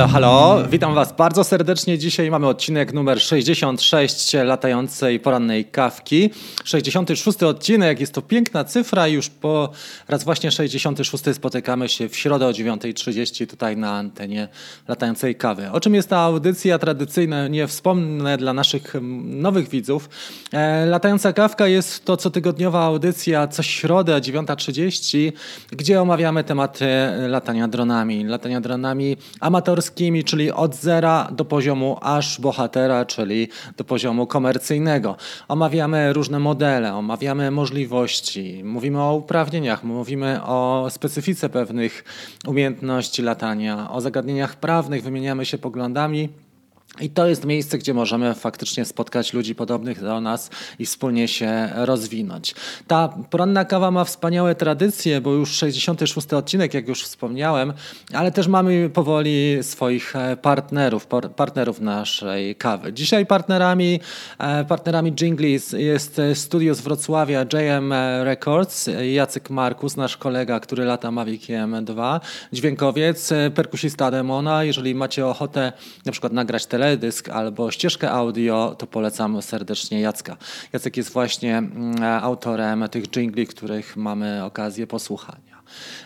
Halo, halo, witam Was bardzo serdecznie. Dzisiaj mamy odcinek numer 66 latającej porannej kawki. 66 odcinek, jest to piękna cyfra. Już po raz właśnie 66 spotykamy się w środę o 9.30 tutaj na antenie latającej kawy. O czym jest ta audycja tradycyjna? Nie wspomnę dla naszych nowych widzów. E, latająca kawka jest to cotygodniowa audycja co środę o 9.30, gdzie omawiamy tematy latania dronami. Latania dronami amatorskimi amatorskimi, czyli od zera do poziomu aż bohatera, czyli do poziomu komercyjnego. Omawiamy różne modele, omawiamy możliwości, mówimy o uprawnieniach, mówimy o specyfice pewnych umiejętności latania, o zagadnieniach prawnych, wymieniamy się poglądami. I to jest miejsce, gdzie możemy faktycznie spotkać ludzi podobnych do nas i wspólnie się rozwinąć. Ta poranna kawa ma wspaniałe tradycje, bo już 66 odcinek, jak już wspomniałem, ale też mamy powoli swoich e, partnerów, partnerów naszej kawy. Dzisiaj partnerami, e, partnerami Jingli jest studio z Wrocławia JM Records, Jacek Markus, nasz kolega, który lata Maviciem 2, dźwiękowiec, e, perkusista Demona. Jeżeli macie ochotę na przykład nagrać telefon, teledysk albo ścieżkę audio, to polecam serdecznie Jacka. Jacek jest właśnie mm, autorem tych jingli, których mamy okazję posłuchać.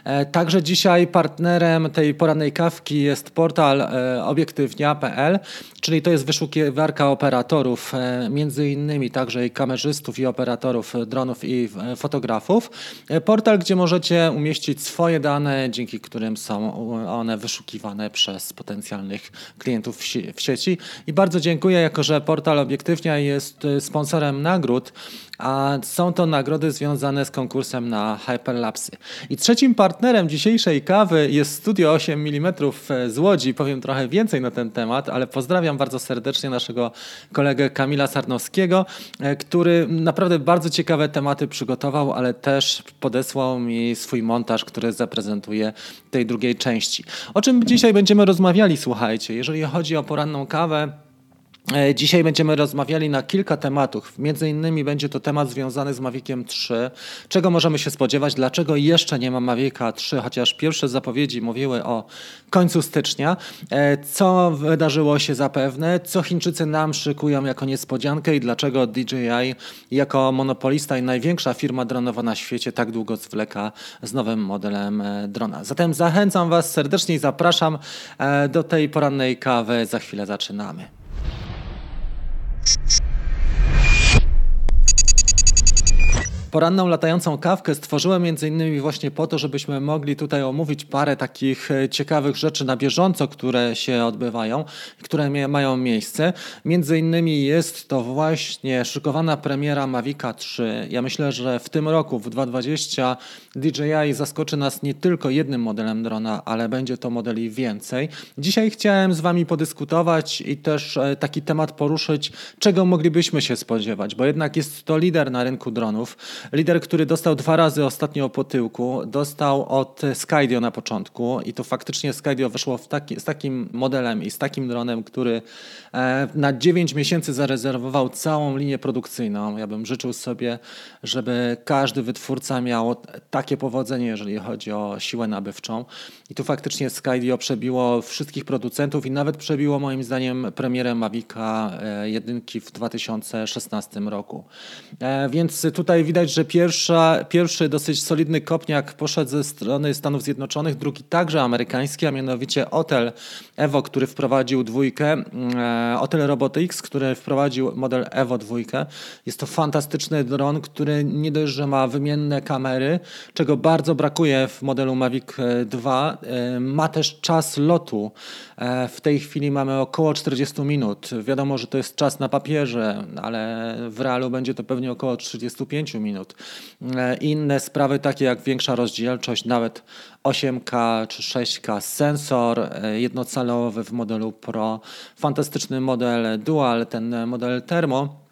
E, także dzisiaj partnerem tej porannej kawki jest portal e, obiektywnia.pl, czyli to jest wyszukiwarka operatorów, e, między innymi także i kamerzystów i operatorów dronów i fotografów. Portal, gdzie możecie umieścić swoje dane, dzięki którym są one wyszukiwane przez potencjalnych klientów w sieci. I bardzo dziękuję, jako że portal Obiektywnia jest sponsorem nagród, a są to nagrody związane z konkursem na Hyperlapsy. I trzecim partnerem dzisiejszej kawy jest Studio 8 mm z Łodzi. Powiem trochę więcej na ten temat, ale pozdrawiam bardzo serdecznie naszego kolegę Kamila Sarnowskiego, e, który naprawdę bardzo ciekawe tematy przygotował, ale też podesłał mi swój montaż, który zaprezentuje tej drugiej części. O czym dzisiaj będziemy rozmawiali, słuchajcie, jeżeli chodzi o poranną kawę, dzisiaj będziemy rozmawiali na kilka tematów. Między innymi będzie to temat związany z Maviciem 3. Czego możemy się spodziewać? Dlaczego jeszcze nie ma Mavica 3, chociaż pierwsze zapowiedzi mówiły o końcu stycznia? E, co wydarzyło się zapewne? Co Chińczycy nam szykują jako niespodziankę i dlaczego DJI jako monopolista i największa firma dronowa na świecie tak długo zwleka z nowym modelem e, drona? Zatem zachęcam Was serdecznie i zapraszam do tej porannej kawy. Za chwilę zaczynamy. you Poranną latającą kawkę stworzyłem między innymi właśnie po to, żebyśmy mogli tutaj omówić parę takich e, ciekawych rzeczy na bieżąco, które się odbywają, które mają miejsce. Między innymi jest to właśnie szykowana premiera Mavica 3. Ja myślę, że w tym roku, w 2020 DJI zaskoczy nas nie tylko jednym modelem drona, ale będzie to modeli więcej. Dzisiaj chciałem z Wami podyskutować i też e, taki temat poruszyć, czego moglibyśmy się spodziewać, bo jednak jest to lider na rynku dronów. Lider, który dostał dwa razy ostatnio po tyłku, dostał od Skydio na początku i to faktycznie Skydio wyszło taki, z takim modelem i z takim dronem, który e, na 9 miesięcy zarezerwował całą linię produkcyjną. Ja bym życzył sobie, żeby każdy wytwórca miał takie powodzenie, jeżeli chodzi o siłę nabywczą. I tu faktycznie Skydio przebiło wszystkich producentów i nawet przebiło moim zdaniem premierę Mavica e, jedynki w 2016 roku. E, więc tutaj widać, że pierwsza, pierwszy dosyć solidny kopniak poszedł ze strony Stanów Zjednoczonych, drugi także amerykański, a mianowicie Otel Evo, który wprowadził dwójkę, e, Otel Robotics, który wprowadził model Evo dwójkę. Jest to fantastyczny dron, który nie dość, że ma wymienne kamery, czego bardzo brakuje w modelu Mavic 2, e, ma też czas lotu. E, w tej chwili mamy około 40 minut. Wiadomo, że to jest czas na papierze, ale w realu będzie to pewnie około 35 minut. E, inne sprawy takie jak większa rozdzielczość, nawet 8K czy 6K, sensor e, jednocalowy w modelu Pro, fantastyczny model Dual, ten model Thermo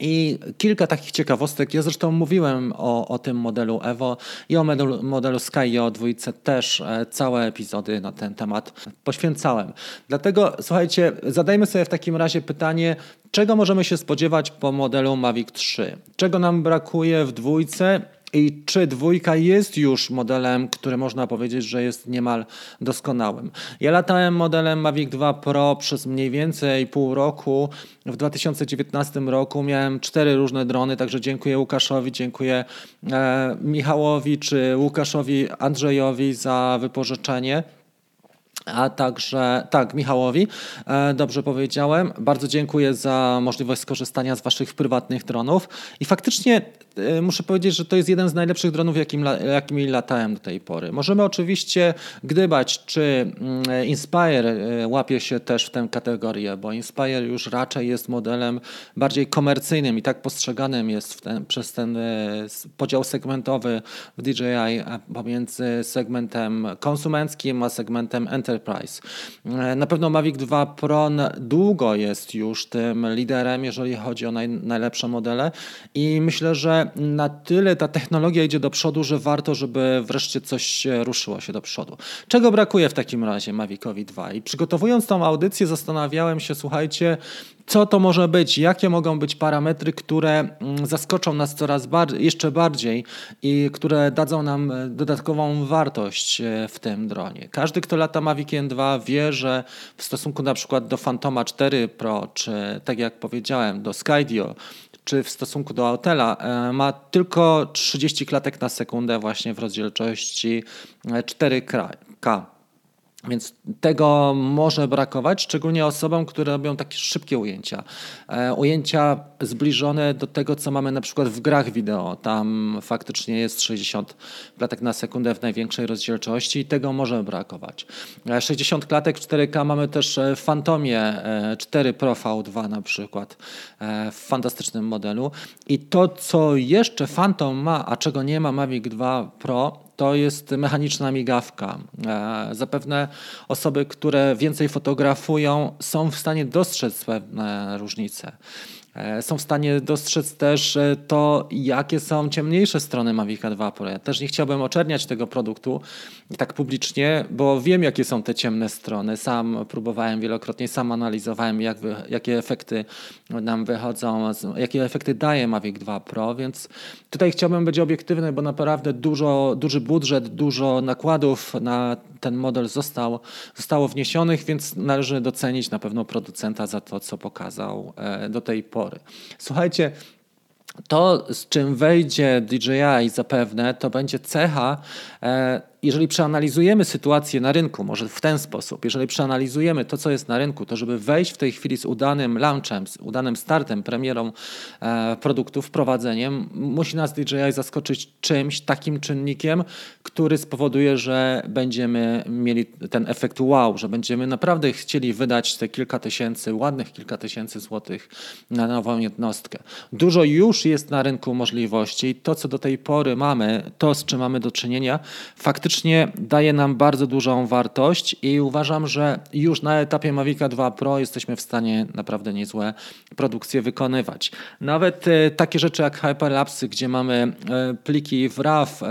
i kilka takich ciekawostek. Ja zresztą mówiłem o, o tym modelu Evo i o modelu, modelu Sky o dwójce też e, całe epizody na ten temat poświęcałem. Dlatego słuchajcie, zadajmy sobie w takim razie pytanie, czego możemy się spodziewać po modelu Mavic 3? Czego nam brakuje w dwójce i czy dwójka jest już modelem, który można powiedzieć, że jest niemal doskonałym. Ja latałem modelem Mavic 2 Pro przez mniej więcej pół roku. W 2019 roku miałem cztery różne drony, także dziękuję Łukaszowi, dziękuję e, Michałowi czy Łukaszowi Andrzejowi za wypożyczenie a także, tak, Michałowi, e, dobrze powiedziałem. Bardzo dziękuję za możliwość skorzystania z Waszych prywatnych dronów. I faktycznie e, muszę powiedzieć, że to jest jeden z najlepszych dronów, jakim, jakimi latałem do tej pory. Możemy oczywiście gdybać, czy mm, Inspire e, łapie się też w tę kategorię, bo Inspire już raczej jest modelem bardziej komercyjnym i tak postrzeganym jest ten, przez ten podział segmentowy w DJI pomiędzy segmentem konsumenckim a segmentem enterprise na pewno Mavic 2 Pro długo jest już tym liderem, jeżeli chodzi o naj, najlepsze modele i myślę, że na tyle ta technologia idzie do przodu, że warto, żeby wreszcie coś ruszyło się do przodu. Czego brakuje w takim razie Mavicowi 2? I przygotowując tą audycję zastanawiałem się, słuchajcie, co to może być, jakie mogą być parametry, które mm, zaskoczą nas coraz jeszcze bardziej i które dadzą nam e, dodatkową wartość e, w tym dronie. Każdy, kto lata Mavic 2 wie, że w stosunku na przykład do Phantoma 4 Pro, czy tak jak powiedziałem, do Skydio, czy w stosunku do Autela e, ma tylko 30 klatek na sekundę właśnie w rozdzielczości 4K. Więc tego może brakować, szczególnie osobom, które robią takie szybkie ujęcia. E, ujęcia zbliżone do tego, co mamy na przykład w grach wideo. Tam faktycznie jest 60 klatek na sekundę w największej rozdzielczości i tego może brakować. 60 e, klatek w 4K mamy też w Fantomie 4 Pro V2 na przykład e, w fantastycznym modelu. I to, co jeszcze Phantom ma, a czego nie ma Mavic 2 Pro, to jest mechaniczna migawka. E, zapewne osoby, które więcej fotografują, są w stanie dostrzec pewne różnice. E, są w stanie dostrzec też e, to, jakie są ciemniejsze strony Mavica 2 Pro. Ja też nie chciałbym oczerniać tego produktu tak publicznie, bo wiem, jakie są te ciemne strony. Sam próbowałem wielokrotnie, sam analizowałem, jak jakie efekty nam wychodzą, jakie efekty daje Mavic 2 Pro, więc tutaj chciałbym być obiektywny, bo naprawdę dużo, duży budżet, dużo nakładów na ten model został, zostało wniesionych, więc należy docenić na pewno producenta za to, co pokazał e, do tej pory. Słuchajcie, to, z czym wejdzie DJI zapewne, to będzie cecha e, jeżeli przeanalizujemy sytuację na rynku, może w ten sposób, jeżeli przeanalizujemy to, co jest na rynku, to żeby wejść w tej chwili z udanym launchem, z udanym startem, premierą e, produktu, wprowadzeniem, musi nas DJI zaskoczyć czymś, takim czynnikiem, który spowoduje, że będziemy mieli ten efekt wow, że będziemy naprawdę chcieli wydać te kilka tysięcy, ładnych kilka tysięcy złotych na nową jednostkę. Dużo już jest na rynku możliwości. To, co do tej pory mamy, to, z czym mamy do czynienia, faktycznie faktycznie daje nam bardzo dużą wartość i uważam, że już na etapie Mavica 2 Pro jesteśmy w stanie naprawdę niezłe produkcje wykonywać. Nawet e, takie rzeczy jak hyperlapsy, gdzie mamy e, pliki w RAW e,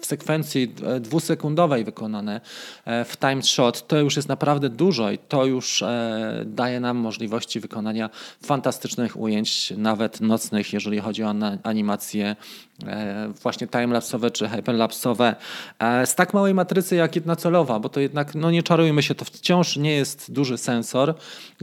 w sekwencji dwusekundowej wykonane w time shot, to już jest naprawdę dużo i to już daje nam możliwości wykonania fantastycznych ujęć, nawet nocnych, jeżeli chodzi o animacje właśnie timelapsowe czy hyperlapsowe z tak małej matrycy jak jedna celowa, bo to jednak, no nie czarujmy się, to wciąż nie jest duży sensor.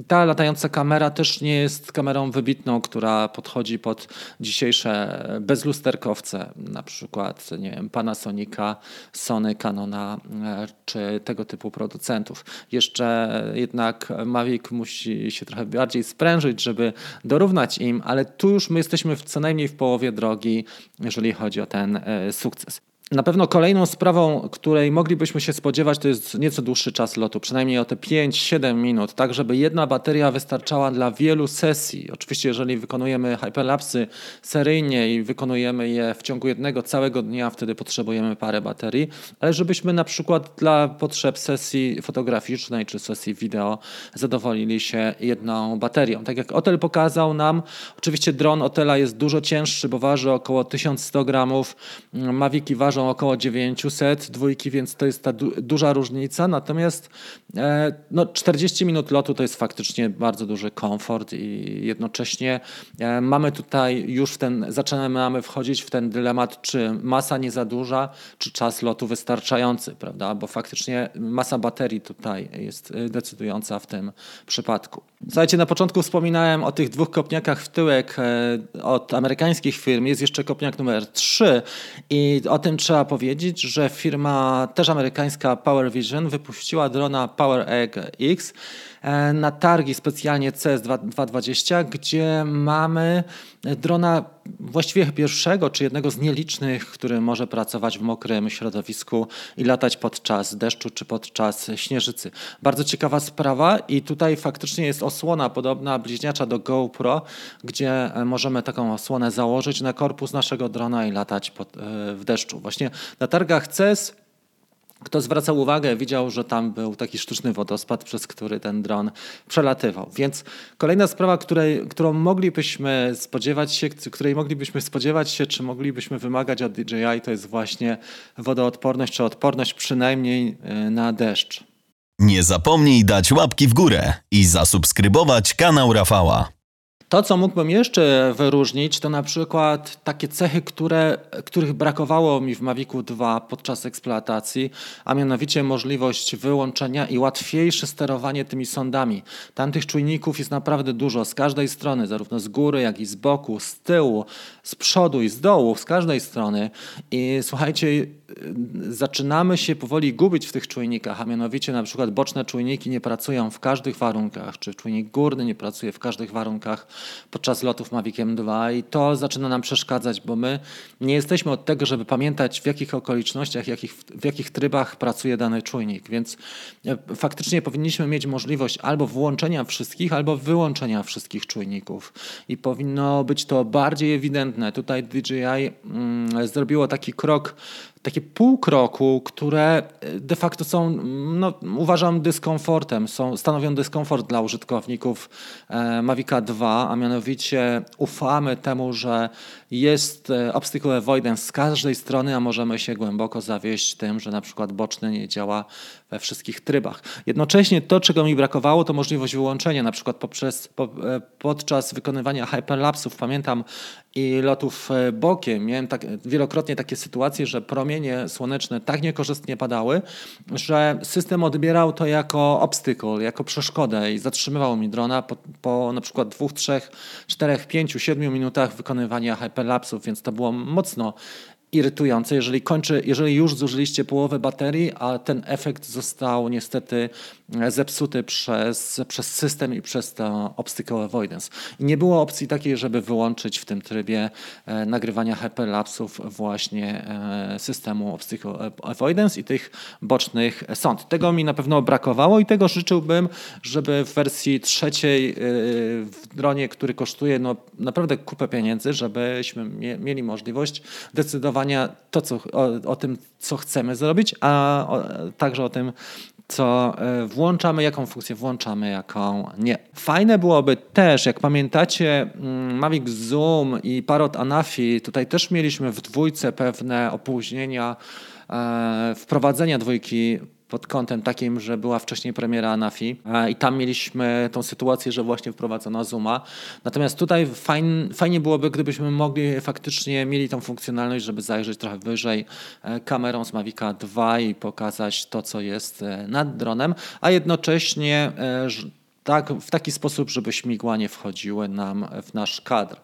Ta latająca kamera też nie jest kamerą wybitną, która podchodzi pod dzisiejsze bezlusterkowce, na przykład nie wiem, Panasonica, Sony, Canona e, czy tego typu producentów. Jeszcze jednak Mavic musi się trochę bardziej sprężyć, żeby dorównać im, ale tu już my jesteśmy w, co najmniej w połowie drogi jeżeli chodzi o ten e, sukces. Na pewno kolejną sprawą, której moglibyśmy się spodziewać, to jest nieco dłuższy czas lotu, przynajmniej o te 5-7 minut, tak żeby jedna bateria wystarczała dla wielu sesji. Oczywiście, jeżeli wykonujemy hyperlapsy seryjnie i wykonujemy je w ciągu jednego całego dnia, wtedy potrzebujemy parę baterii, ale żebyśmy na przykład dla potrzeb sesji fotograficznej czy sesji wideo zadowolili się jedną baterią. Tak jak Otel pokazał nam, oczywiście dron Otela jest dużo cięższy, bo waży około 1100 gramów, Maviki ważą ważą około 900, dwójki, więc to jest ta du duża różnica. Natomiast e, no, 40 minut lotu to jest faktycznie bardzo duży komfort i jednocześnie e, mamy tutaj już w ten, zaczynamy wchodzić w ten dylemat, czy masa nie za duża, czy czas lotu wystarczający, prawda? Bo faktycznie masa baterii tutaj jest e, decydująca w tym przypadku. Słuchajcie, na początku wspominałem o tych dwóch kopniakach w tyłek e, od amerykańskich firm. Jest jeszcze kopniak numer 3 i o tym trzeba powiedzieć, że firma też amerykańska Power Vision wypuściła drona Power Egg X na targi specjalnie CS220, gdzie mamy drona właściwie pierwszego czy jednego z nielicznych, który może pracować w mokrym środowisku i latać podczas deszczu czy podczas śnieżycy. Bardzo ciekawa sprawa i tutaj faktycznie jest osłona podobna bliźniacza do GoPro, gdzie możemy taką osłonę założyć na korpus naszego drona i latać pod, e, w deszczu. Właśnie na targach CES kto zwracał uwagę, widział, że tam był taki sztuczny wodospad, przez który ten dron przelatywał. Więc kolejna sprawa, której, którą moglibyśmy spodziewać się, której moglibyśmy spodziewać się, czy moglibyśmy wymagać od DJI, to jest właśnie wodoodporność, czy odporność przynajmniej e, na deszcz. Nie zapomnij dać łapki w górę i zasubskrybować kanał Rafała. To, co mógłbym jeszcze wyróżnić, to na przykład takie cechy, które, których brakowało mi w Mavicu 2 podczas eksploatacji, a mianowicie możliwość wyłączenia i łatwiejsze sterowanie tymi sondami. Tamtych czujników jest naprawdę dużo z każdej strony, zarówno z góry, jak i z boku, z tyłu, z przodu i z dołu, z każdej strony. I słuchajcie, zaczynamy się powoli gubić w tych czujnikach, a mianowicie na przykład boczne czujniki nie pracują w każdych warunkach, czy czujnik górny nie pracuje w każdych warunkach podczas lotów Maviciem 2 i to zaczyna nam przeszkadzać, bo my nie jesteśmy od tego, żeby pamiętać w jakich okolicznościach, jakich, w jakich trybach pracuje dany czujnik, więc e, faktycznie powinniśmy mieć możliwość albo włączenia wszystkich, albo wyłączenia wszystkich czujników i powinno być to bardziej ewidentne. Tutaj DJI mm, zrobiło taki krok takie pół kroku, które e, de facto są, no, uważam, dyskomfortem, są, stanowią dyskomfort dla użytkowników e, Mavica 2, a mianowicie ufamy temu, że jest e, obstacle avoidance z każdej strony, a możemy się głęboko zawieść tym, że na przykład boczny nie działa we wszystkich trybach. Jednocześnie to, czego mi brakowało, to możliwość wyłączenia, na przykład poprzez, po, podczas wykonywania hyperlapsów. Pamiętam i lotów e, bokiem. Miałem tak, wielokrotnie takie sytuacje, że promienie słoneczne tak niekorzystnie padały, że system odbierał to jako obstacle, jako przeszkodę i zatrzymywał mi drona po, po na przykład dwóch, trzech, czterech, pięciu, siedmiu minutach wykonywania hyperlapsów, więc to było mocno irytujące, jeżeli, kończy, jeżeli już zużyliście połowę baterii, a ten efekt został niestety e, zepsuty przez, przez system i przez to obstacle avoidance. I nie było opcji takiej, żeby wyłączyć w tym trybie e, nagrywania hyperlapsów właśnie e, systemu obstacle avoidance i tych bocznych sąd. Tego mi na pewno brakowało i tego życzyłbym, żeby w wersji trzeciej w dronie, który kosztuje no, naprawdę kupę pieniędzy, żebyśmy mieli możliwość decydowania to, co, o, o tym, co chcemy zrobić, a o, także o tym, co e, włączamy, jaką funkcję włączamy, jaką nie. Fajne byłoby też, jak pamiętacie, mm, Mavic Zoom i Parrot Anafi, tutaj też mieliśmy w dwójce pewne opóźnienia e, wprowadzenia dwójki pod kątem takim, że była wcześniej premiera Anafi i tam mieliśmy tą sytuację, że właśnie wprowadzono Zooma. Natomiast tutaj fajn, fajnie byłoby, gdybyśmy mogli faktycznie mieli tą funkcjonalność, żeby zajrzeć trochę wyżej e, kamerą z Mavica 2 i pokazać to, co jest e, nad dronem, a jednocześnie e, tak, w taki sposób, żeby śmigła nie wchodziły nam w nasz kadr.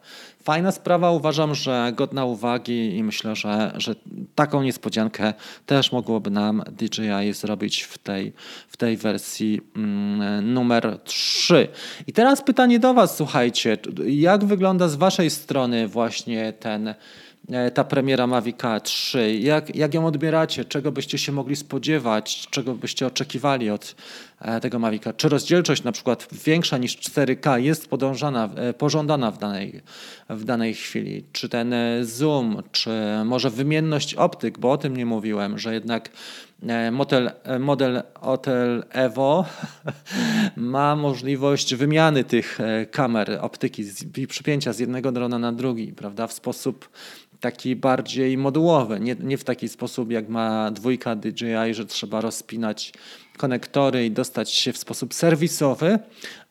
Fajna sprawa, uważam, że godna uwagi i myślę, że, że taką niespodziankę też mogłoby nam DJI zrobić w tej, w tej wersji mm, numer 3. I teraz pytanie do Was, słuchajcie, jak wygląda z Waszej strony właśnie ten E, ta premiera Mavic 3. Jak, jak ją odbieracie? Czego byście się mogli spodziewać? Czego byście oczekiwali od tego Mavica? Czy rozdzielczość na przykład większa niż 4K jest podążana, e, pożądana w danej, w danej chwili? Czy ten zoom, czy może wymienność optyk, bo o tym nie mówiłem, że jednak e, model, e, model Hotel Evo ma możliwość wymiany tych kamer optyki i przypięcia z jednego drona na drugi, prawda, w sposób taki bardziej modułowy, nie, nie w taki sposób jak ma dwójka DJI, że trzeba rozpinać konektory i dostać się w sposób serwisowy,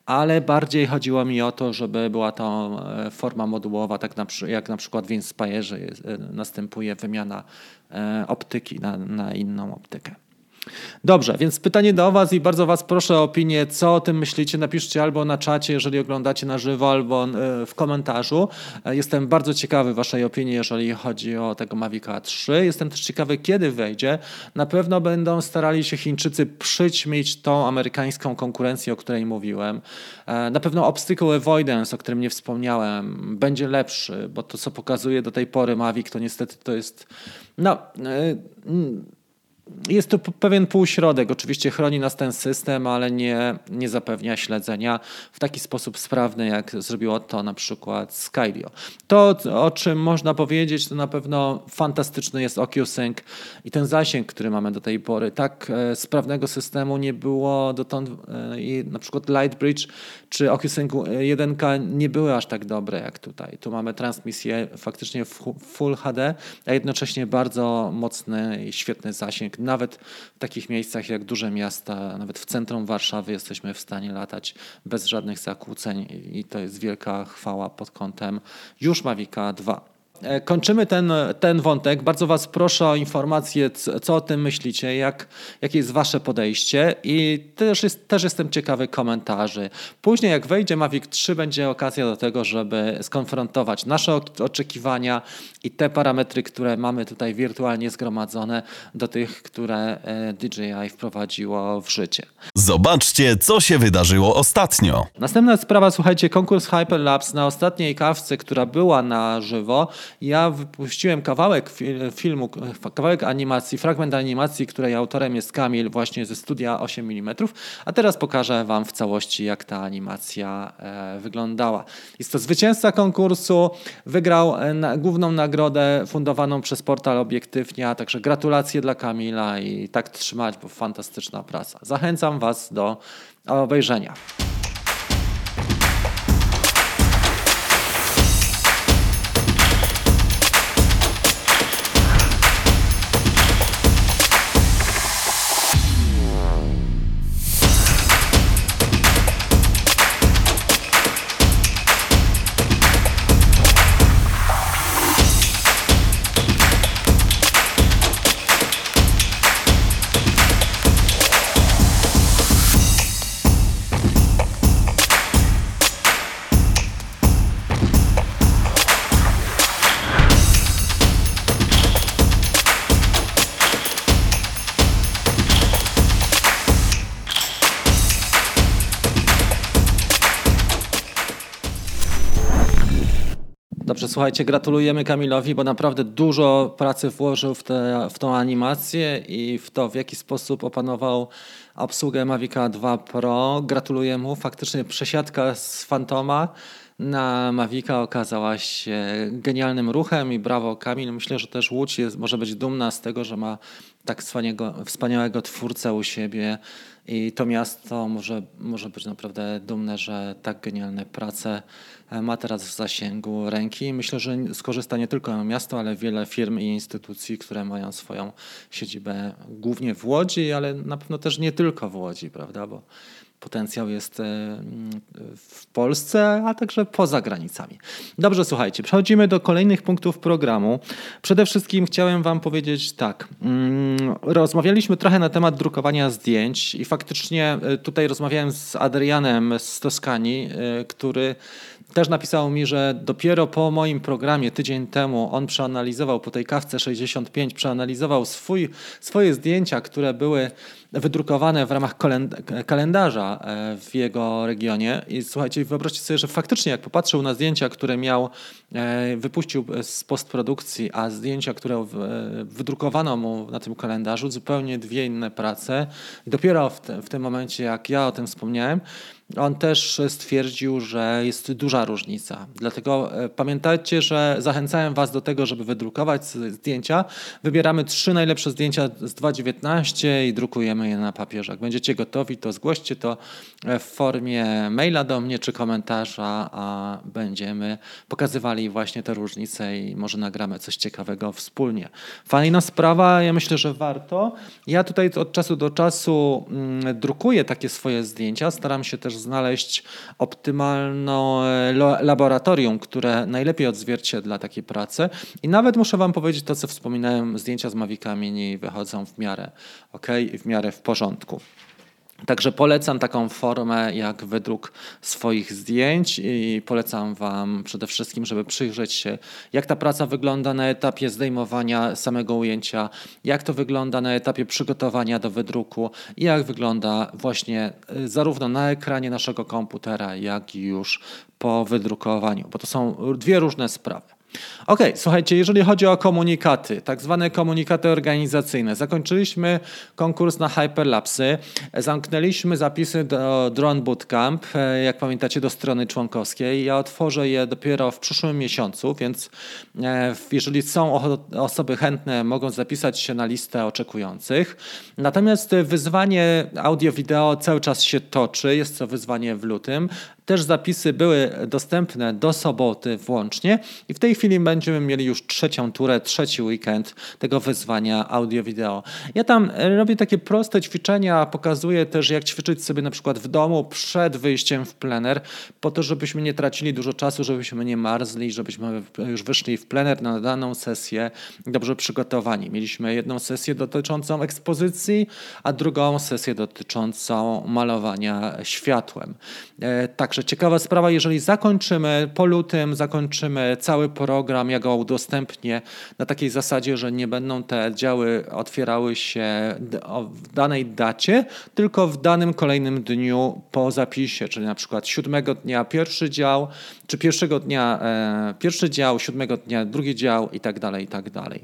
ale bardziej chodziło mi o to, żeby była to e, forma modułowa, tak jak na przykład w Inspire e, następuje wymiana e, optyki na, na inną optykę. Dobrze, więc pytanie do Was i bardzo Was proszę o opinię, co o tym myślicie. Napiszcie albo na czacie, jeżeli oglądacie na żywo, albo e, w komentarzu. E, jestem bardzo ciekawy Waszej opinii, jeżeli chodzi o tego Mavica 3. Jestem też ciekawy, kiedy wejdzie. Na pewno będą starali się Chińczycy przyćmić tą amerykańską konkurencję, o której mówiłem. E, na pewno Obstacle Avoidance, o którym nie wspomniałem, będzie lepszy, bo to, co pokazuje do tej pory Mavic, to niestety to jest no, jest to pewien półśrodek. Oczywiście chroni nas ten system, ale nie, nie zapewnia śledzenia w taki sposób sprawny, jak zrobiło to na przykład Skydio. To, o czym można powiedzieć, to na pewno fantastyczny jest OcuSync i ten zasięg, który mamy do tej pory. Tak e, sprawnego systemu nie było dotąd e, i na przykład Lightbridge czy OcuSync 1 nie były aż tak dobre jak tutaj. Tu mamy transmisję faktycznie w Full HD, a jednocześnie bardzo mocny i świetny zasięg nawet w takich miejscach jak duże miasta, nawet w centrum Warszawy jesteśmy w stanie latać bez żadnych zakłóceń i to jest wielka chwała pod kątem już Mavica 2. E, kończymy ten, ten wątek. Bardzo Was proszę o informację, co o tym myślicie, jak, jakie jest Wasze podejście i też, jest, też jestem ciekawy komentarzy. Później, jak wejdzie Mavic 3, będzie okazja do tego, żeby skonfrontować nasze oczekiwania i te parametry, które mamy tutaj wirtualnie zgromadzone, do tych, które e, DJI wprowadziło w życie. Zobaczcie, co się wydarzyło ostatnio. Następna sprawa, słuchajcie, konkurs Hyperlapse na ostatniej kawce, która była na żywo ja wypuściłem kawałek filmu, kawałek animacji, fragment animacji, której autorem jest Kamil właśnie ze studia 8 mm, a teraz pokażę Wam w całości, jak ta animacja e, wyglądała. Jest to zwycięzca konkursu, wygrał e, główną nagrodę fundowaną przez portal Obiektywnia, także gratulacje dla Kamila i tak trzymać, bo fantastyczna praca. Zachęcam Was do obejrzenia. Dobrze, słuchajcie, gratulujemy Kamilowi, bo naprawdę dużo pracy włożył w, te, w tą animację i w to, w jaki sposób opanował obsługę Mavica 2 Pro. Gratuluję mu. Faktycznie przesiadka z Fantoma na Mavica okazała się genialnym ruchem i brawo Kamil. Myślę, że też Łódź jest, może być dumna z tego, że ma tak wspaniałego, wspaniałego twórcę u siebie i to miasto może, może być naprawdę dumne, że tak genialne prace ma teraz w zasięgu ręki. Myślę, że skorzysta nie tylko miasto, ale wiele firm i instytucji, które mają swoją siedzibę głównie w Łodzi, ale na pewno też nie tylko w Łodzi, prawda? Bo potencjał jest e, w Polsce, a także poza granicami. Dobrze, słuchajcie, przechodzimy do kolejnych punktów programu. Przede wszystkim chciałem Wam powiedzieć tak. Mm, rozmawialiśmy trochę na temat drukowania zdjęć i faktycznie e, tutaj rozmawiałem z Adrianem z Toskanii, e, który też napisał mi, że dopiero po moim programie tydzień temu on przeanalizował po tej kawce 65, przeanalizował swój, swoje zdjęcia, które były wydrukowane w ramach kalendarza e, w jego regionie. I słuchajcie, wyobraźcie sobie, że faktycznie jak popatrzył na zdjęcia, które miał, e, wypuścił z postprodukcji, a zdjęcia, które wydrukowano mu na tym kalendarzu, zupełnie dwie inne prace. I dopiero w, te, w tym momencie, jak ja o tym wspomniałem, on też stwierdził, że jest duża różnica. Dlatego e, pamiętajcie, że zachęcałem Was do tego, żeby wydrukować zdjęcia. Wybieramy trzy najlepsze zdjęcia z 2019 i drukujemy je na papierze. Jak będziecie gotowi, to zgłoście to w formie maila do mnie czy komentarza, a będziemy pokazywali właśnie te różnice i może nagramy coś ciekawego wspólnie. Fajna sprawa, ja myślę, że warto. Ja tutaj od czasu do czasu mm, drukuję takie swoje zdjęcia. Staram się też znaleźć optymalne laboratorium, które najlepiej odzwierciedla takie prace. I nawet muszę Wam powiedzieć to, co wspominałem, zdjęcia z Mavica Mini wychodzą w miarę ok w miarę w porządku. Także polecam taką formę jak wydruk swoich zdjęć i polecam Wam przede wszystkim, żeby przyjrzeć się, jak ta praca wygląda na etapie zdejmowania samego ujęcia, jak to wygląda na etapie przygotowania do wydruku i jak wygląda właśnie y, zarówno na ekranie naszego komputera, jak i już po wydrukowaniu, bo to są dwie różne sprawy. Ok, słuchajcie, jeżeli chodzi o komunikaty, tak zwane komunikaty organizacyjne, zakończyliśmy konkurs na Hyperlapsy, zamknęliśmy zapisy do Drone Bootcamp, e, jak pamiętacie, do strony członkowskiej. Ja otworzę je dopiero w przyszłym miesiącu, więc e, jeżeli są osoby chętne, mogą zapisać się na listę oczekujących. Natomiast wyzwanie audio-wideo cały czas się toczy, jest to wyzwanie w lutym. Też zapisy były dostępne do soboty włącznie i w tej chwili będziemy mieli już trzecią turę, trzeci weekend tego wyzwania audio-wideo. Ja tam robię takie proste ćwiczenia, pokazuję też jak ćwiczyć sobie na przykład w domu przed wyjściem w plener, po to, żebyśmy nie tracili dużo czasu, żebyśmy nie marzli, żebyśmy już wyszli w plener na daną sesję dobrze przygotowani. Mieliśmy jedną sesję dotyczącą ekspozycji, a drugą sesję dotyczącą malowania światłem. E, także Także ciekawa sprawa, jeżeli zakończymy po lutym, zakończymy cały program, ja go udostępnię na takiej zasadzie, że nie będą te działy otwierały się w danej dacie, tylko w danym kolejnym dniu po zapisie, czyli na przykład siódmego dnia pierwszy dział, czy pierwszego dnia e, pierwszy dział, siódmego dnia drugi dział i tak dalej, i tak dalej.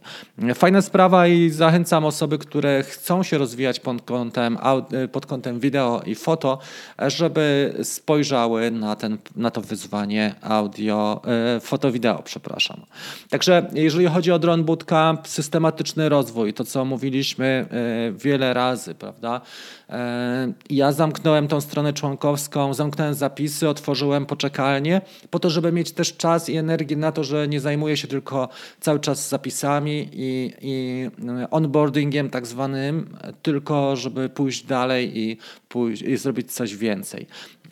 Fajna sprawa i zachęcam osoby, które chcą się rozwijać pod kątem, pod kątem wideo i foto, żeby spojrzały na, ten, na to wyzwanie audio, e, foto-wideo, przepraszam. Także jeżeli chodzi o Drone Bootcamp, systematyczny rozwój, to co mówiliśmy e, wiele razy, prawda? E, ja zamknąłem tą stronę członkowską, zamknąłem zapisy, otworzyłem poczekalnię, po to, żeby mieć też czas i energię na to, że nie zajmuję się tylko cały czas zapisami i, i onboardingiem tak zwanym, tylko żeby pójść dalej i, pójść, zrobić coś więcej.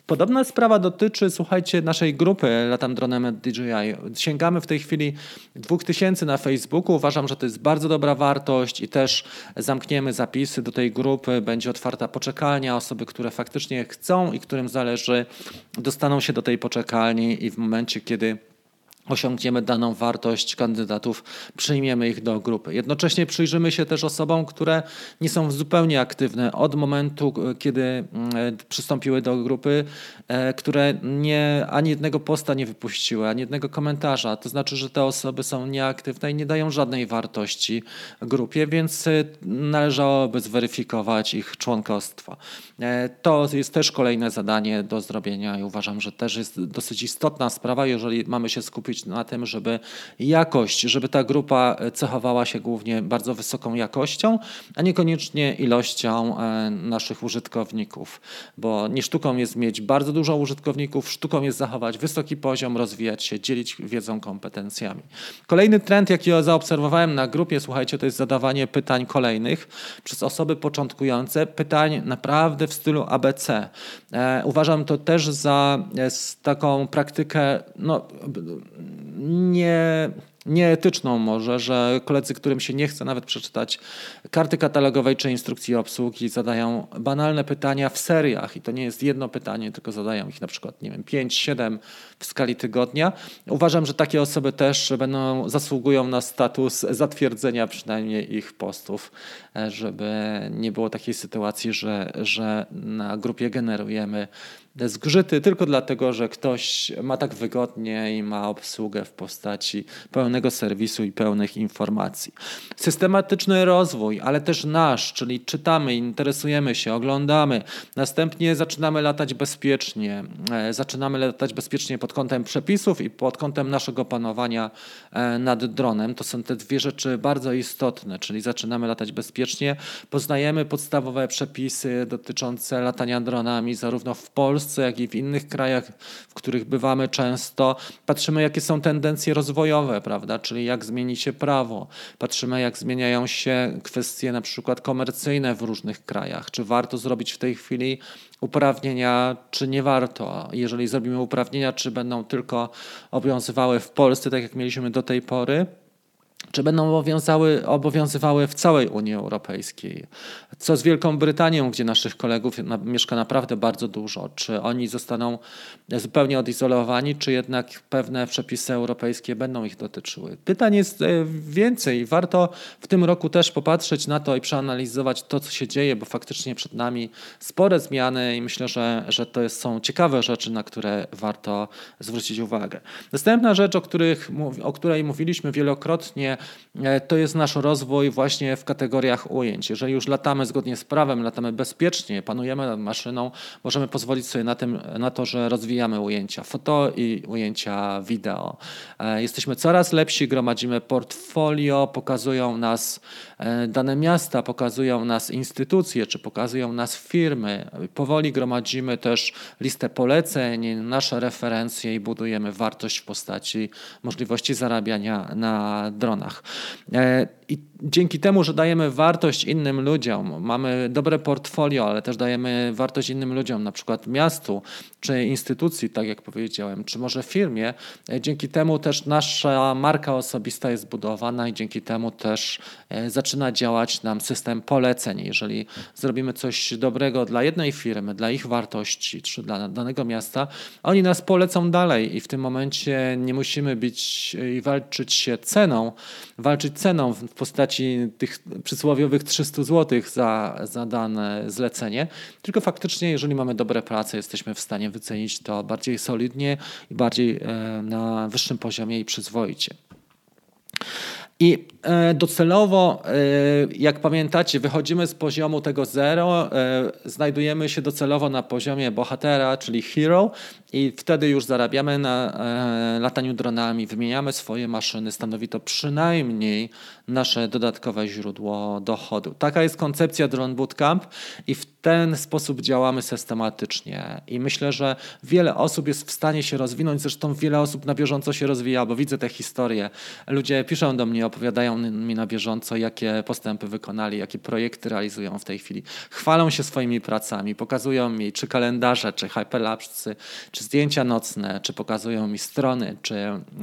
Podobna sprawa dotyczy, słuchajcie, naszej grupy Latam Dronem DJI. Sięgamy w tej chwili 2000 na Facebooku. Uważam, że to jest bardzo dobra wartość i też zamkniemy zapisy do tej grupy. Będzie otwarta poczekalnia. Osoby, które faktycznie chcą i którym zależy, dostaną się do tej poczekalni i w momencie, kiedy osiągniemy daną wartość kandydatów, przyjmiemy ich do grupy. Jednocześnie przyjrzymy się też osobom, które nie są zupełnie aktywne od momentu, kiedy mm, przystąpiły do grupy, e, które nie, ani jednego posta nie wypuściły, ani jednego komentarza. To znaczy, że te osoby są nieaktywne i nie dają żadnej wartości grupie, więc e, należałoby zweryfikować ich członkostwo. E, to jest też kolejne zadanie do zrobienia i uważam, że też jest dosyć istotna sprawa, jeżeli mamy się skupić skupić na tym, żeby jakość, żeby ta grupa cechowała się głównie bardzo wysoką jakością, a niekoniecznie ilością e, naszych użytkowników. Bo nie sztuką jest mieć bardzo dużo użytkowników, sztuką jest zachować wysoki poziom, rozwijać się, dzielić wiedzą, kompetencjami. Kolejny trend, jaki zaobserwowałem na grupie, słuchajcie, to jest zadawanie pytań kolejnych przez osoby początkujące, pytań naprawdę w stylu ABC. E, uważam to też za e, taką praktykę no, nie nieetyczną może, że koledzy, którym się nie chce nawet przeczytać karty katalogowej czy instrukcji obsługi, zadają banalne pytania w seriach i to nie jest jedno pytanie, tylko zadają ich na przykład, nie wiem, 5, 7 w skali tygodnia. Uważam, że takie osoby też będą, zasługują na status zatwierdzenia przynajmniej ich postów, żeby nie było takiej sytuacji, że, że na grupie generujemy zgrzyty tylko dlatego, że ktoś ma tak wygodnie i ma obsługę w postaci pełnej pełnego serwisu i pełnych informacji. Systematyczny rozwój, ale też nasz, czyli czytamy, interesujemy się, oglądamy. Następnie zaczynamy latać bezpiecznie. E, zaczynamy latać bezpiecznie pod kątem przepisów i pod kątem naszego panowania e, nad dronem. To są te dwie rzeczy bardzo istotne, czyli zaczynamy latać bezpiecznie, poznajemy podstawowe przepisy dotyczące latania dronami, zarówno w Polsce, jak i w innych krajach, w których bywamy często. Patrzymy, jakie są tendencje rozwojowe, prawda? Czyli jak zmieni się prawo. Patrzymy, jak zmieniają się kwestie na przykład komercyjne w różnych krajach. Czy warto zrobić w tej chwili uprawnienia, czy nie warto. Jeżeli zrobimy uprawnienia, czy będą tylko obowiązywały w Polsce, tak jak mieliśmy do tej pory, czy będą obowiązały, obowiązywały w całej Unii Europejskiej. Co z Wielką Brytanią, gdzie naszych kolegów na, mieszka naprawdę bardzo dużo? Czy oni zostaną zupełnie odizolowani, czy jednak pewne przepisy europejskie będą ich dotyczyły? Pytań jest e, więcej. Warto w tym roku też popatrzeć na to i przeanalizować to, co się dzieje, bo faktycznie przed nami spore zmiany i myślę, że, że to są ciekawe rzeczy, na które warto zwrócić uwagę. Następna rzecz, o, których, o której mówiliśmy wielokrotnie, to jest nasz rozwój właśnie w kategoriach ujęć. Jeżeli już latamy zgodnie z prawem, latamy bezpiecznie, panujemy nad maszyną, możemy pozwolić sobie na, tym, na to, że rozwijamy ujęcia foto i ujęcia wideo. E, jesteśmy coraz lepsi, gromadzimy portfolio, pokazują nas e, dane miasta, pokazują nas instytucje, czy pokazują nas firmy. Powoli gromadzimy też listę poleceń, nasze referencje i budujemy wartość w postaci możliwości zarabiania na dronach. E, I dzięki temu, że dajemy wartość innym ludziom, mamy dobre portfolio, ale też dajemy wartość innym ludziom, na przykład miastu, czy instytucji, tak jak powiedziałem, czy może firmie, e, dzięki temu też nasza marka osobista jest budowana i dzięki temu też e, zaczyna działać nam system poleceń. Jeżeli zrobimy coś dobrego dla jednej firmy, dla ich wartości, czy dla danego miasta, oni nas polecą dalej i w tym momencie nie musimy być i walczyć się ceną, walczyć ceną w postaci tych przysłowiowych 300 zł za, za dane zlecenie, tylko faktycznie, jeżeli mamy dobre prace, jesteśmy w stanie wycenić to bardziej solidnie i bardziej e, na wyższym poziomie i przyzwoicie. I e, docelowo, e, jak pamiętacie, wychodzimy z poziomu tego zero, znajdujemy się docelowo na poziomie bohatera, czyli hero, i wtedy już zarabiamy na lataniu dronami, wymieniamy swoje maszyny. Stanowi to przynajmniej nasze dodatkowe źródło dochodu. Taka jest koncepcja Drone Bootcamp i w ten sposób działamy systematycznie. I myślę, że wiele osób jest w stanie się rozwinąć. Zresztą wiele osób na bieżąco się rozwija, bo widzę te historie. Ludzie piszą do mnie, opowiadają mi na bieżąco, jakie postępy wykonali, jakie projekty realizują w tej chwili. Chwalą się swoimi pracami, pokazują mi czy kalendarze, czy hyperlapsy, czy zdjęcia nocne, czy pokazują mi strony, czy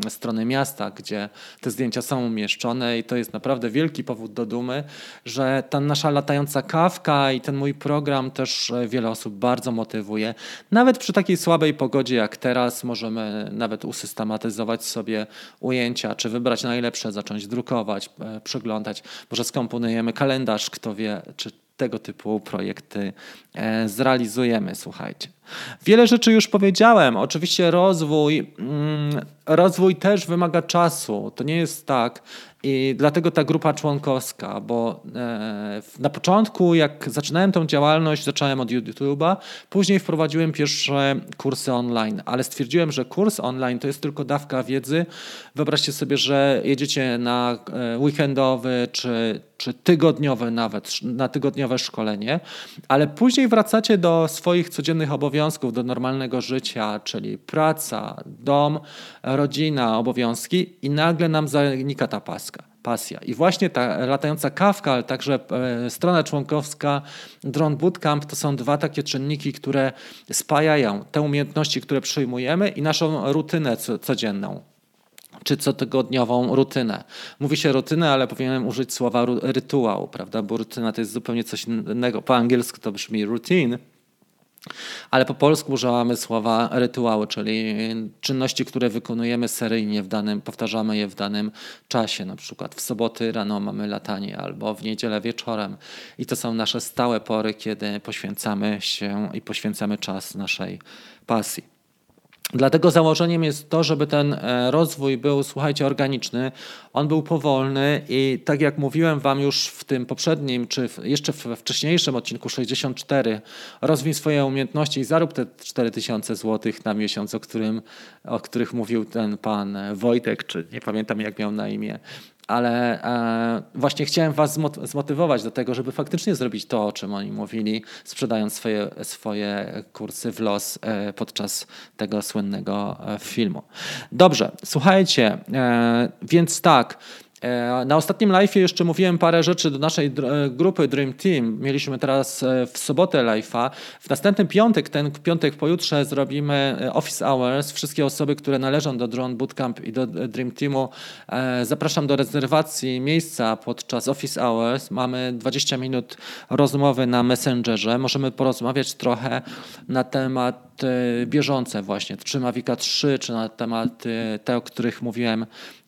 strony miasta, gdzie te zdjęcia są umieszczone i to jest naprawdę wielki powód do dumy, że ta nasza latająca kawka i ten mój program też e, wiele osób bardzo motywuje. Nawet przy takiej słabej pogodzie jak teraz możemy nawet usystematyzować sobie ujęcia, czy wybrać najlepsze, zacząć drukować, e, przeglądać. Może skomponujemy kalendarz, kto wie, czy tego typu projekty e, zrealizujemy, słuchajcie. Wiele rzeczy już powiedziałem. Oczywiście rozwój, mm, rozwój też wymaga czasu. To nie jest tak, i dlatego ta grupa członkowska, bo e, na początku, jak zaczynałem tą działalność, zacząłem od YouTube'a, później wprowadziłem pierwsze kursy online, ale stwierdziłem, że kurs online to jest tylko dawka wiedzy. Wyobraźcie sobie, że jedziecie na e, weekendowy czy, czy tygodniowe nawet, na tygodniowe szkolenie, ale później wracacie do swoich codziennych obowiązków, do normalnego życia, czyli praca, dom, rodzina, obowiązki i nagle nam zanika ta paska pasja. I właśnie ta latająca kawka, ale także e, strona członkowska Drone Bootcamp to są dwa takie czynniki, które spajają te umiejętności, które przyjmujemy i naszą rutynę codzienną czy cotygodniową rutynę. Mówi się rutynę, ale powinienem użyć słowa rytuał, prawda? Bo rutyna to jest zupełnie coś innego. Po angielsku to brzmi routine, ale po polsku używamy słowa rytuały, czyli czynności, które wykonujemy seryjnie w danym, powtarzamy je w danym czasie. Na przykład w soboty rano mamy latanie albo w niedzielę wieczorem. I to są nasze stałe pory, kiedy poświęcamy się i poświęcamy czas naszej pasji. Dlatego założeniem jest to, żeby ten e, rozwój był, słuchajcie, organiczny. On był powolny i tak jak mówiłem Wam już w tym poprzednim, czy jeszcze w wcześniejszym odcinku 64, rozwij swoje umiejętności i zarób te 4000 zł na miesiąc, o, którym, o których mówił ten pan Wojtek, czy nie pamiętam jak miał na imię ale e, właśnie chciałem Was zmotywować do tego, żeby faktycznie zrobić to, o czym oni mówili, sprzedając swoje, swoje kursy w los e, podczas tego słynnego e, filmu. Dobrze, słuchajcie, więc tak. E, na ostatnim live jeszcze mówiłem parę rzeczy do naszej e, grupy Dream Team. Mieliśmy teraz e, w sobotę live'a. W następny piątek, ten piątek pojutrze zrobimy Office Hours. Wszystkie osoby, które należą do Drone Bootcamp i do Dream Teamu zapraszam do rezerwacji miejsca podczas Office Hours. Mamy 20 minut rozmowy na Messengerze. Możemy porozmawiać trochę na temat bieżące właśnie, czy Mavica 3, czy na tematy te, o których mówiłem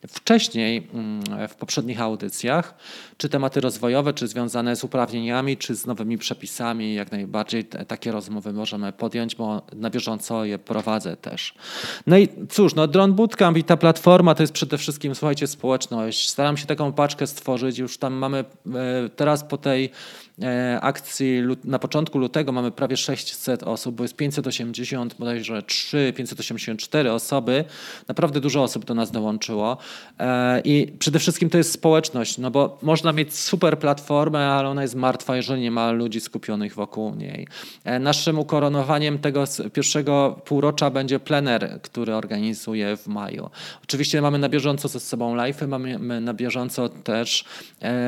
wcześniej mm, w poprzednich audycjach, czy tematy rozwojowe, czy związane z uprawnieniami, czy z nowymi przepisami, jak najbardziej takie rozmowy możemy podjąć, bo na bieżąco je prowadzę też. No i cóż, no Drone Bootcamp i ta platforma to jest przede wszystkim, słuchajcie, społeczność. Staram się taką paczkę stworzyć, już tam mamy e, teraz po tej E, akcji na początku lutego mamy prawie 600 osób, bo jest 580, bodajże 3, 584 osoby. Naprawdę dużo osób do nas dołączyło. E, I przede wszystkim to jest społeczność, no bo można mieć super platformę, ale ona jest martwa, jeżeli nie ma ludzi skupionych wokół niej. E, naszym ukoronowaniem tego pierwszego półrocza będzie plener, który organizuję w maju. Oczywiście mamy na bieżąco ze sobą live, mamy na bieżąco też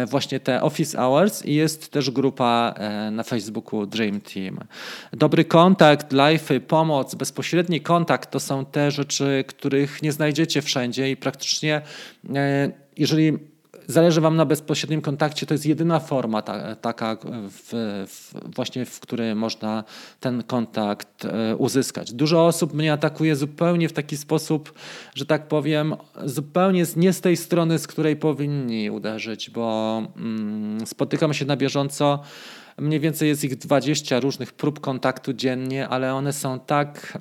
właśnie te office hours i jest też grupa e, na Facebooku Dream Team. Dobry kontakt, live, pomoc, bezpośredni kontakt to są te rzeczy, których nie znajdziecie wszędzie i praktycznie e, jeżeli zależy Wam na bezpośrednim kontakcie, to jest jedyna forma ta, taka w, w, właśnie, w której można ten kontakt e, uzyskać. Dużo osób mnie atakuje zupełnie w taki sposób, że tak powiem, zupełnie nie z tej strony, z której powinni uderzyć, bo mm, spotykam się na bieżąco Mniej więcej jest ich 20 różnych prób kontaktu dziennie, ale one są tak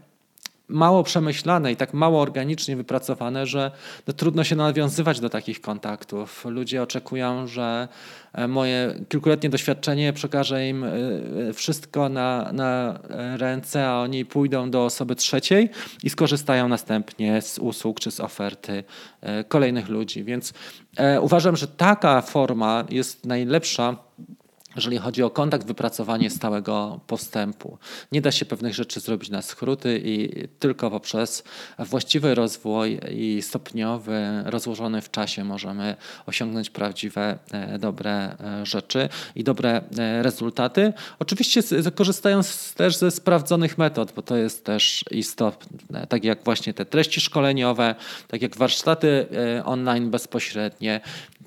mało przemyślane i tak mało organicznie wypracowane, że no, trudno się nawiązywać do takich kontaktów. Ludzie oczekują, że e, moje kilkuletnie doświadczenie przekaże im e, wszystko na, na ręce, a oni pójdą do osoby trzeciej i skorzystają następnie z usług czy z oferty e, kolejnych ludzi. Więc uważam, że taka forma jest najlepsza jeżeli chodzi o kontakt, wypracowanie stałego postępu. Nie da się pewnych rzeczy zrobić na skróty i tylko poprzez właściwy rozwój i stopniowy, rozłożony w czasie możemy osiągnąć prawdziwe, e, dobre e, rzeczy i dobre e, rezultaty. Oczywiście korzystając też ze sprawdzonych metod, bo to jest też istotne, tak jak właśnie te treści szkoleniowe, tak jak warsztaty online bezpośrednie,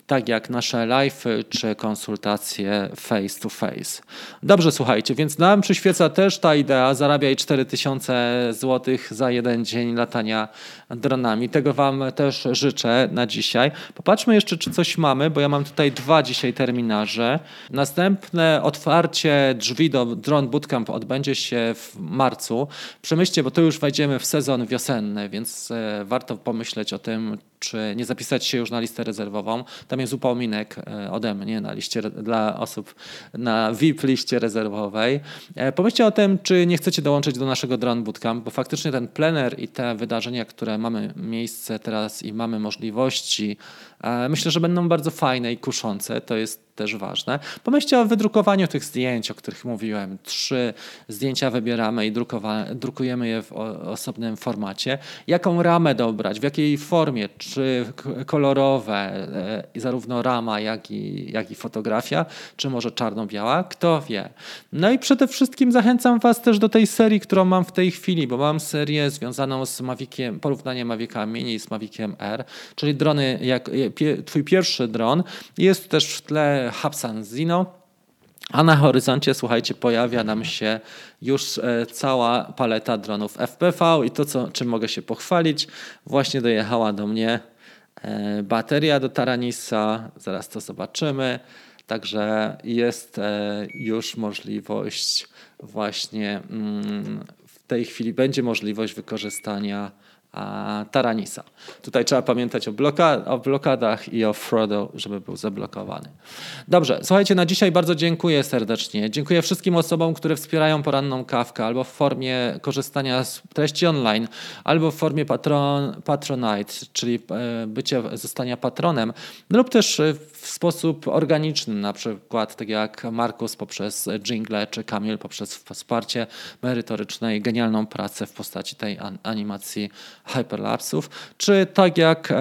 tak jak nasze live czy konsultacje face to face. Dobrze, słuchajcie, więc nam przyświeca też ta idea, zarabiaj 4000 zł za jeden dzień latania dronami. Tego Wam też życzę na dzisiaj. Popatrzmy jeszcze, czy coś mamy, bo ja mam tutaj dwa dzisiaj terminarze. Następne otwarcie drzwi do Drone Bootcamp odbędzie się w marcu. Przemyślcie, bo to już wejdziemy w sezon wiosenny, więc e, warto pomyśleć o tym, czy nie zapisać się już na listę rezerwową. Tam jest upominek e, ode mnie na liście dla osób na VIP liście rezerwowej. E, pomyślcie o tym, czy nie chcecie dołączyć do naszego Drone Bootcamp, bo faktycznie ten plener i te wydarzenia, które mamy miejsce teraz i mamy możliwości, e, myślę, że będą bardzo fajne i kuszące. To jest też ważne. Pomyślcie o wydrukowaniu tych zdjęć, o których mówiłem. Trzy zdjęcia wybieramy i drukujemy je w osobnym formacie. Jaką ramę dobrać, w jakiej formie, czy kolorowe, e, zarówno rama, jak i, jak i fotografia, czy może czarno-biała, kto wie. No i przede wszystkim zachęcam Was też do tej serii, którą mam w tej chwili, bo mam serię związaną z Maviciem, porównanie Mavica Mini z Maviciem R, czyli drony, jak Twój pierwszy dron. Jest też w tle Hubsan Zino. A na horyzoncie, słuchajcie, pojawia nam się już e, cała paleta dronów FPV i to, co, czym mogę się pochwalić, właśnie dojechała do mnie e, bateria do Taranisa, zaraz to zobaczymy. Także jest e, już możliwość właśnie mm, tej chwili będzie możliwość wykorzystania Taranisa. Tutaj trzeba pamiętać o, bloka o blokadach i o Frodo, żeby był zablokowany. Dobrze, słuchajcie, na dzisiaj bardzo dziękuję serdecznie. Dziękuję wszystkim osobom, które wspierają poranną kawkę albo w formie korzystania z treści online, albo w formie patron, Patronite, czyli e, bycie, zostania patronem, lub też w sposób organiczny, na przykład tak jak Markus poprzez jingle, czy Kamil poprzez wsparcie merytoryczne i genialną pracę w postaci tej animacji hyperlapsów, czy tak jak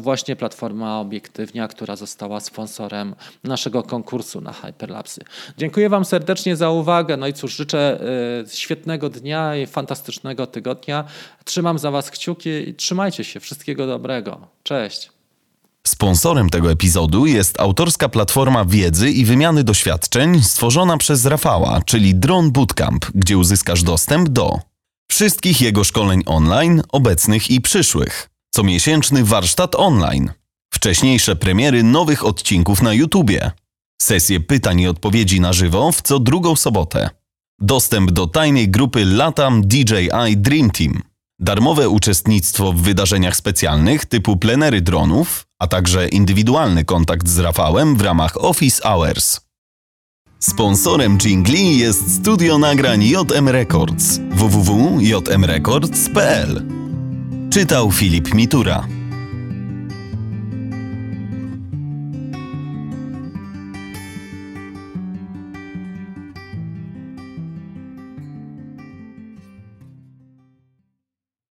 właśnie platforma Obiektywnia, która została sponsorem naszego konkursu na hyperlapsy. Dziękuję Wam serdecznie za uwagę. No i cóż, życzę e, świetnego dnia i fantastycznego tygodnia. Trzymam za Was kciuki i trzymajcie się. Wszystkiego dobrego. Cześć. Sponsorem tego epizodu jest autorska platforma wiedzy i wymiany doświadczeń stworzona przez Rafała, czyli Drone Bootcamp, gdzie uzyskasz dostęp do wszystkich jego szkoleń online, obecnych i przyszłych, comiesięczny warsztat online, wcześniejsze premiery nowych odcinków na YouTubie, sesje pytań i odpowiedzi na żywo w co drugą sobotę, dostęp do tajnej grupy Latam DJI Dream Team, darmowe uczestnictwo w wydarzeniach specjalnych typu plenery dronów, a także indywidualny kontakt z Rafałem w ramach Office Hours. Sponsorem Jingli jest studio nagrań JM Records www.jmrecords.pl Czytał Filip Mitura.